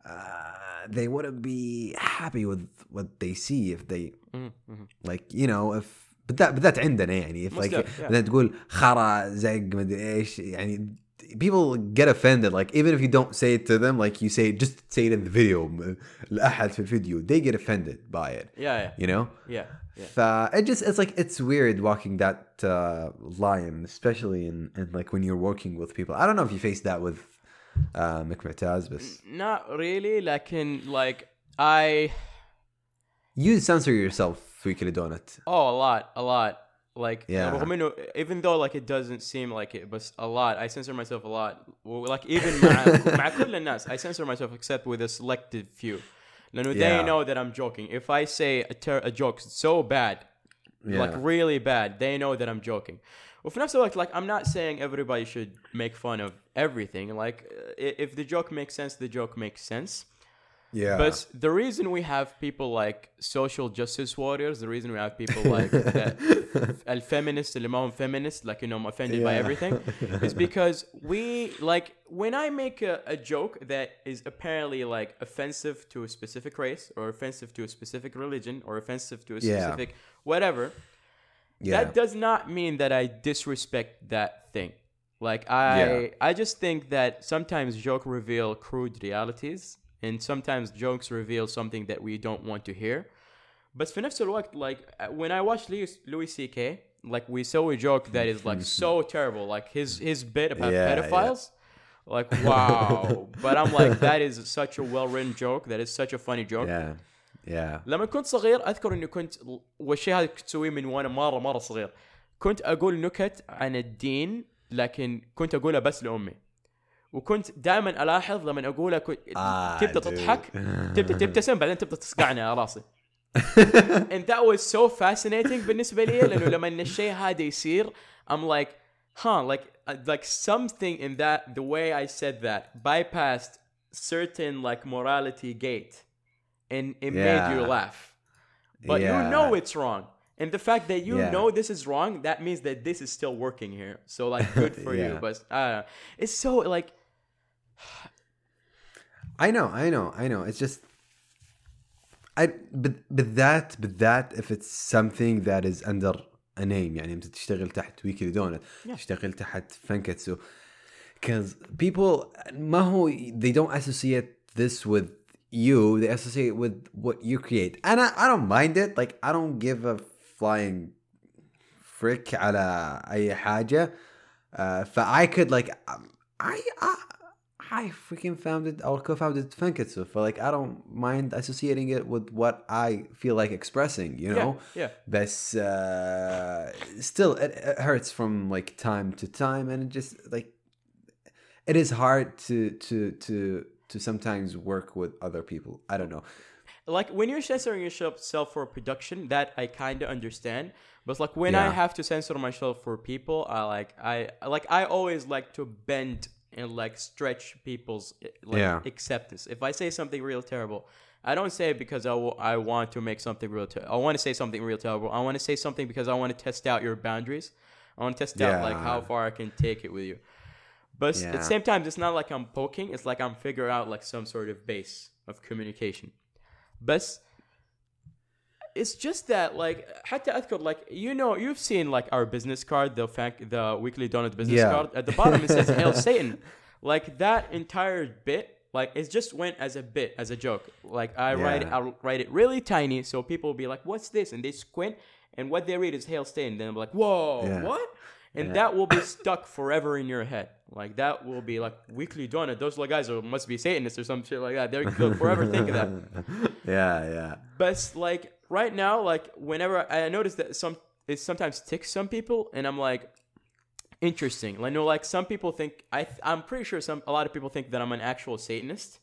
uh, they wouldn't be happy with what they see if they Mhm, mhm. like you know if بالذات بالذات عندنا يعني if Most like def- yeah. مثلا تقول خرا زق مدري ايش يعني people get offended like even if you don't say it to them like you say just say it in the video م- لأحد في الفيديو they get offended by it Yeah, yeah, you know yeah, yeah. ف it just it's like it's weird walking that uh, line especially in, in like when you're working with people I don't know if you face that with uh, مكمعتاز بس Not really. لكن like I you censor yourself في كل دونت oh a lot, a lot. Like Yeah. رغم إنه even though like it doesn't seem like it, but a lot. I censor myself a lot. Well, Like even مع مع كل الناس, I censor myself except with a selective few. لأنه Yeah. they know that I'm joking. If I say a, ter- a joke so bad, like Yeah. really bad, they know that I'm joking. وفي نفس الوقت like I'm not saying everybody should make fun of everything. Like uh, i- if the joke makes sense, the joke makes sense. yeah But the reason we have people like social justice warriors, the reason we have people like that, feminists, اللي ما هم feminists, like you know, I'm offended by Yeah. everything, is because we like when I make a, a joke that is apparently like offensive to a specific race or offensive to a specific religion or offensive to a Yeah. specific whatever, yeah that does not mean that I disrespect that thing. Like I Yeah. I just think that sometimes joke reveal crude realities and sometimes jokes reveal something that we don't want to hear. But في نفس الوقت like uh, when I watch Louis, Louis CK like we saw a joke that is like so terrible like his his bit about Yeah, pedophiles like wow but I'm like that is such a well written joke that is such a funny joke yeah yeah لما كنت صغير اذكر اني كنت والشيء هذا كنت اسويه من وانا مره مره صغير كنت اقول نكت عن الدين لكن كنت اقولها بس لامي وكنت دائما الاحظ لما اقولها كنت Ah, تبدا dude. تضحك تبدا تبتسم بعدين تبدا تصقعني على راسي and that was so fascinating بالنسبه لي لانه لما إن الشيء هذا يصير I'm like huh like uh, like something in that the way I said that bypassed certain like morality gate and it made you Yeah. laugh but Yeah. you know it's wrong and the fact that you Yeah. know this is wrong that means that this is still working here so like good for you Yeah. but I don't know. it's so like I know, I know, I know. It's just I but but that but that if it's something that is under a name يعني انت تشتغل تحت ويكلي دونت Yeah. تشتغل تحت فانكتسو because people ما هو they don't associate this with you they associate with what you create and I, I don't mind it like I don't give a flying frick على اي حاجه uh, ف I could like um, I, I I freaking founded or co-founded Fanketsu for like I don't mind associating it with what I feel like expressing, you know. yeah yeah But uh, still, it, it hurts from like time to time, and it just like it is hard to to to to sometimes work with other people. I don't know. like when you're censoring yourself for production that i kind of understand but like when i have to censor myself for people i like i like i always like to bend and like stretch people's eh, like Yeah. acceptance. If i say something real terrible i don't say it because I I want to make something real ter- i want to say something real terrible. I want to say something because i want to test out your boundaries. I want to test out like how far i can take it with you. But s- at the same time it's not like i'm poking it's like i'm figuring out like some sort of base of communication. بس it's just that like حتى اذكر like you know you've seen like our business card the fact the weekly donut business Yeah. card at the bottom it says hail satan like that entire bit like it just went as a bit as a joke like i write it Yeah. i'll write it really tiny so people will be like what's this and they squint and what they read is hail stain then i'm like whoa Yeah. what and Yeah. that will be stuck forever in your head like that will be like weekly donut those little guys are, must be satanists or some shit like that They're, they'll forever think of that yeah, yeah. but it's like right now, like whenever I notice that some it sometimes ticks some people, and I'm like, interesting. I know like some people think I I'm pretty sure some a lot of people think that I'm an actual Satanist.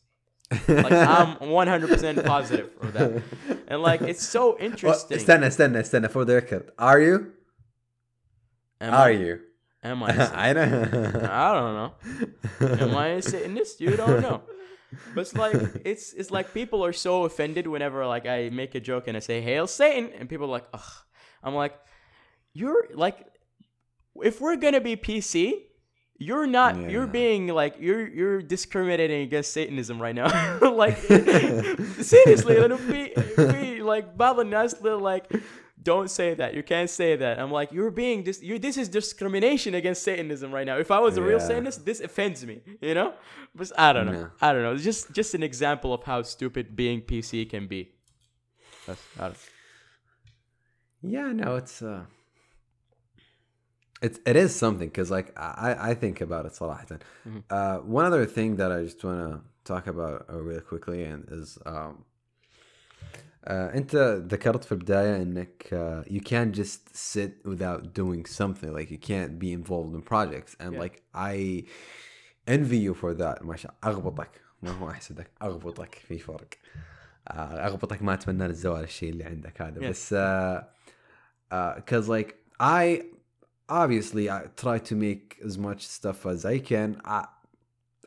like I'm 100% positive for that, and like it's so oh, interesting. Well, stand, stand, stand for the record. Are you? Am Are I, you? Am I? I don't. I don't know. Am I a Satanist? You don't know. but it's like it's it's like people are so offended whenever like I make a joke and I say "Hail Satan" and people are like, "Ugh," I'm like, "You're like, if we're gonna be PC, you're not yeah. you're being like you're you're discriminating against satanism right now like seriously it'll be, it'll be like baba nasla like don't say that. You can't say that. I'm like, you're being this. you this is discrimination against Satanism right now. If I was a yeah. real Satanist, this offends me, you know? But I don't know. Yeah. I don't know. It's just just an example of how stupid being PC can be. That's Yeah, no, it's uh it's it is something because like I, I think about it a lot. Mm-hmm. Uh, one other thing that I just want to talk about uh, real quickly and is um, انت ذكرت في البداية انك uh, you can't just sit without doing something like you can't be involved in projects and Yeah. like I envy you for that ما شاء اغبطك ما هو احسدك اغبطك في فرق آه، اغبطك ما اتمنى لك زوال الشيء اللي عندك هذا Yeah. بس uh, because like I obviously I try to make as much stuff as I can. I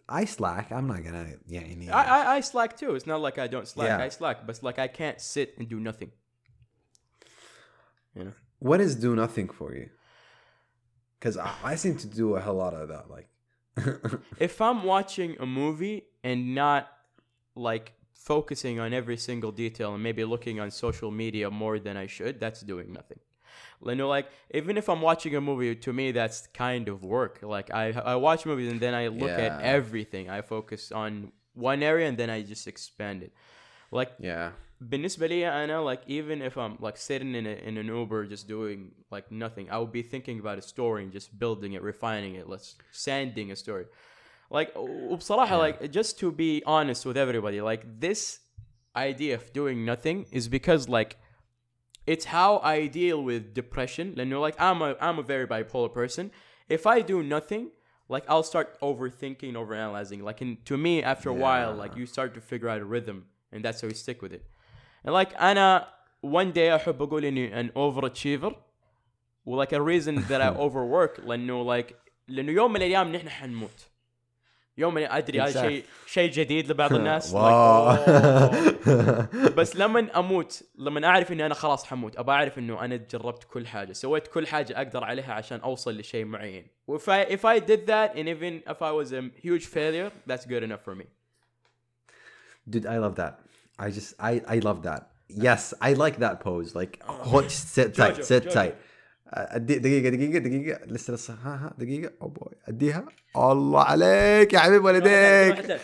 I slack. I'm not gonna yeah. Any, I, I I slack too. It's not like I don't slack. Yeah. I slack, but it's like I can't sit and do nothing. You know what is do nothing for you? Because I, I seem to do a hell lot of that. Like if I'm watching a movie and not like focusing on every single detail and maybe looking on social media more than I should, that's doing nothing. You know, like even if I'm watching a movie, to me that's kind of work. Like I I watch movies and then I look at Yeah. everything. I focus on one area and then I just expand it. Like yeah, بالنسبة لي أنا like even if I'm like sitting in a, in an Uber just doing like nothing I would be thinking about a story and just building it refining it let's sanding a story like وبصراحة like just to be honest with everybody like this idea of doing nothing is because like it's how I deal with depression لأنه like I'm a I'm a very bipolar person if I do nothing like I'll start overthinking overanalyzing like in, to me after a while Yeah. like you start to figure out a rhythm and that's how you stick with it and like أنا one day أحب أقول إني an overachiever و like a reason that I overwork لأنه like لأنه يوم من الأيام نحن حنموت يوم من أدري هذا شيء شيء جديد لبعض الناس. "Oh." بس لما أموت لما اعرف اني أنا خلاص حموت ابى اعرف انه أنا جربت كل حاجة سويت كل حاجة أقدر عليها عشان اوصل لشيء معين if I if I did that and even if I was a huge failure that's good enough for me dude, I love that. I just I I love that. Yes, I like that pose. Like, hold, sit tight, sit tight. أدي دقيقة دقيقة دقيقة لسه لسه ها ها دقيقة أو بوي أديها الله عليك يا حبيب والديك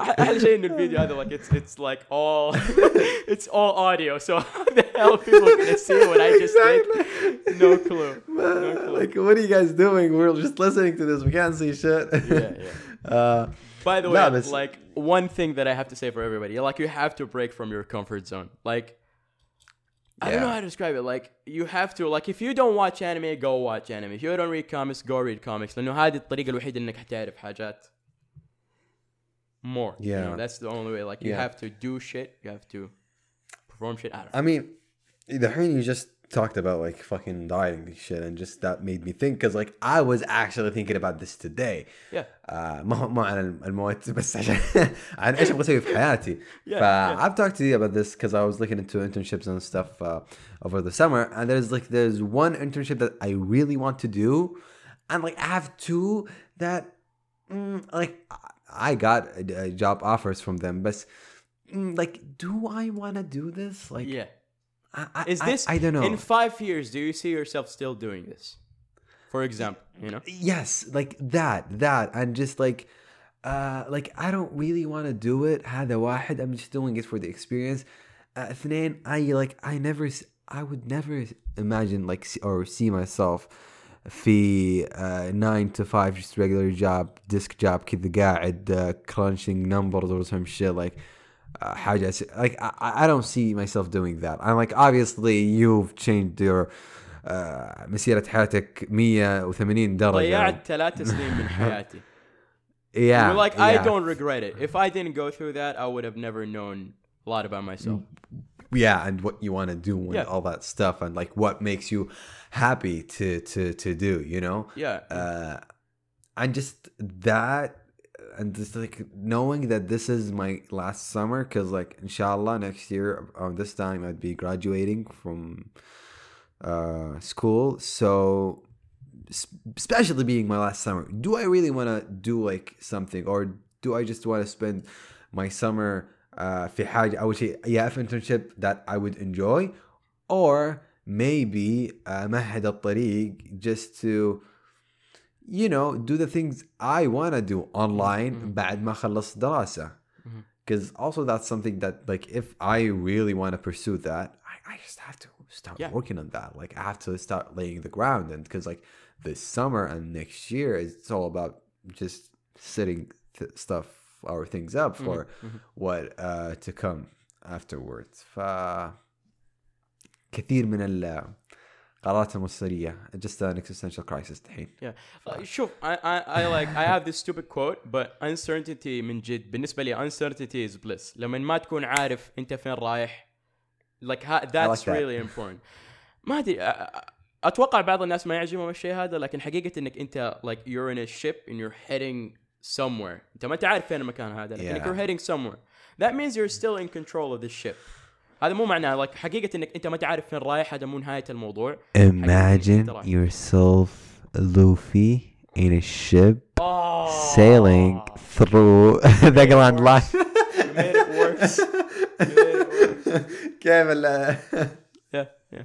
احلى شيء انه الفيديو هذا like it's it's like all it's all audio so how the hell are people gonna see what I just did no clue no clue like, what are you guys doing? We're just listening to this. We can't see shit. yeah yeah Uh, By the No, way, but- like one thing that I have to say for everybody, like you have to break from your comfort zone. Like I don't know Yeah. how to describe it. Like you have to like if you don't watch anime, go watch anime. If you don't read comics, go read comics. لأنه هذه الطريقة الوحيدة إنك حتعرف حاجات more. You Yeah. know, that's the only way. Like you Yeah. have to do shit. You have to perform shit. I don't know. I mean, the thing you just talked about like fucking dieting and shit, and just that made me think because like I was actually thinking about this today. Yeah. آه ما هو ما عن الموت بس عشان عن ايش ابغى اسوي في حياتي. Yeah, ف I've talked to you about this because I was looking into internships and stuff uh, over the summer, and there's like there's one internship that I really want to do, and like I have two that mm, like I got uh, job offers from them, but mm, like do I want to do this? Like yeah. I, I, Is I- this I, don't know. in five years? Do you see yourself still doing this for example you know yes like that that and just like uh like I don't really want to do it هذا واحد I'm just doing it for the experience uh, اثنين I like I never s- I would never imagine like see, or see myself في uh, 9 to 5 just regular job desk job كذا قاعد uh, crunching numbers or some shit like uh, حاجة س- like I, I don't see myself doing that I'm like obviously you've changed your uh, مسيرة حياتك 180 درجة ضيعت ثلاث سنين من حياتي yeah Well, like I yeah. don't regret it if I didn't go through that I would have never known a lot about myself yeah and what you want to do and Yeah. all that stuff and like what makes you happy to to to do you know yeah uh and just that and just like knowing that this is my last summer because like inshallah next year on this time i'd be graduating from uh school so s- especially being my last summer do i really want to do like something or do i just want to spend my summer uh في حاجة أول شيء yeah في internship that I would enjoy or maybe uh, مهد الطريق just to you know do the things I want to do online بعد ما خلص دراسة because also that's something that like if I really want to pursue that I, I just have to start Yeah. working on that like I have to start laying the ground and because like this summer and next year it's all about just setting th- stuff or things up for what uh, to come afterwards ف كثير من القرارات المصيرية just an existential crisis الحين Yeah. Uh, شوف I, I, I like I have this stupid quote but uncertainty من جد بالنسبة لي uncertainty is bliss لما ما تكون عارف انت فين رايح like ha, that's that. really important ما ادري أ- أ- اتوقع بعض الناس ما يعجبهم الشيء هذا لكن حقيقة انك انت like you're in a ship and you're heading somewhere انت ما انت عارف فين المكان هذا لكنك Yeah. you're heading somewhere that means you're still in control of the ship هذا مو معناه like حقيقة انك انت ما تعرف فين رايح هذا مو نهاية الموضوع Imagine حقيقة yourself Luffy in a ship oh, sailing through the Grand Line you made it worse you made it worse كيف ال- Yeah, yeah.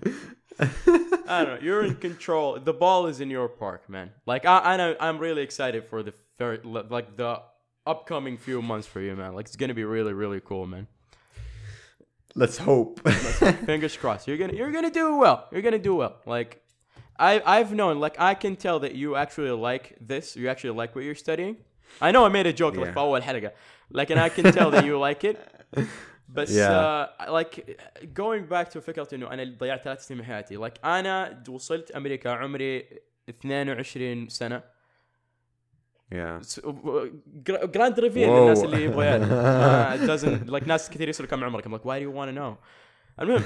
I don't know. You're in control. The ball is in your park, man. Like I, I know, I'm really excited for the very, like the upcoming few months for you, man. Like it's gonna be really, really cool, man. Let's hope Fingers crossed. You're gonna, you're gonna do well. You're gonna do well. Like I, I've known, like I can tell that you actually like this. You actually like what you're studying. I know I made a joke like Yeah. في أول حلقة. Like, and I can tell that you like it. بس Yeah. uh, like going back to فكرة انه انا ضيعت ثلاث سنين من حياتي like انا وصلت امريكا عمري 22 سنة yeah جراند ريفيل Whoa. للناس اللي يبغوا يعرف uh, it doesn't like ناس كثير يسألوا كم عمرك I'm like why do you want to know المهم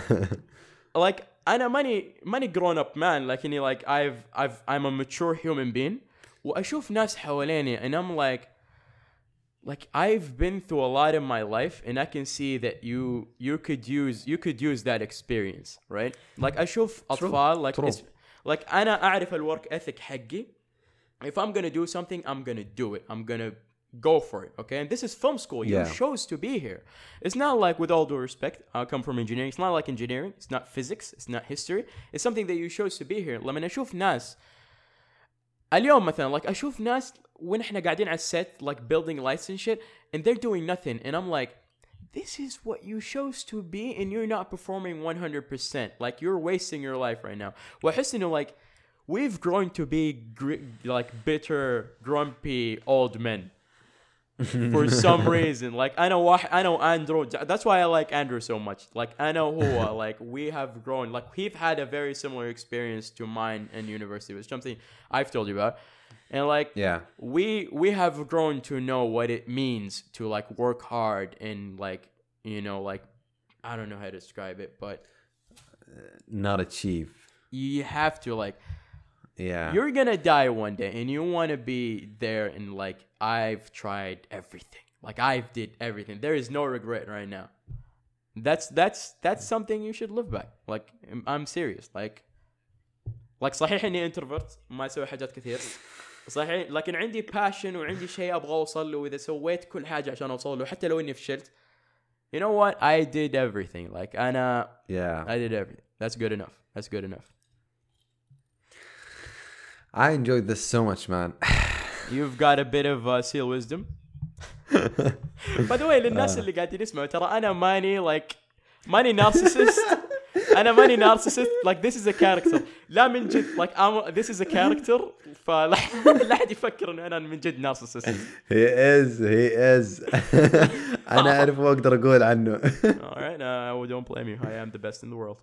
like انا ماني ماني grown up man لكني like I've I've I'm a mature human being واشوف ناس حواليني and I'm like like I've been through a lot in my life and I can see that you you could use you could use that experience right like اشوف اطفال like true. it's, like انا اعرف الورك ethic حقي if I'm gonna do something I'm gonna do it I'm gonna go for it okay and this is film school you Yeah. chose to be here it's not like with all due respect I come from engineering it's not like engineering it's not physics it's not history it's something that you chose to be here لما اشوف ناس اليوم مثلا like اشوف ناس وين احنا قاعدين على السيت like building lights and shit and they're doing nothing and I'm like this is what you chose to be and you're not performing 100% like you're wasting your life right now واحس انه like we've grown to be gr- like bitter grumpy old men. For some reason. Like I know why I know Andrew that's why I like Andrew so much. Like I know who uh, like we have grown. Like we've had a very similar experience to mine in university which is something I've told you about. And like yeah. we we have grown to know what it means to like work hard and like you know like I don't know how to describe it but not achieve. You have to like yeah you're gonna die one day and you want to be there and like i've tried everything like i've did everything there is no regret right now that's that's that's something you should live by like I'm- i'm serious like like صحيح اني انتروفرت ما اسوي حاجات كثير صحيح لكن عندي باشن وعندي شيء ابغى اوصل له واذا سويت كل حاجه عشان اوصل له حتى لو اني فشلت you know what I did everything like انا yeah I did everything that's good enough that's good enough I enjoyed this so much man You've got a bit of uh, seal wisdom. By the way للناس اللي قاعدين يسمعوا ترى انا ماني like ماني نارسيسست انا ماني نارسيسست like this is a character لا من جد like I'm, this is a character فلا لا احد يفكر انه انا من جد نارسيسست he is he is انا اعرف واقدر اقول عنه alright uh, don't blame you I am the best in the world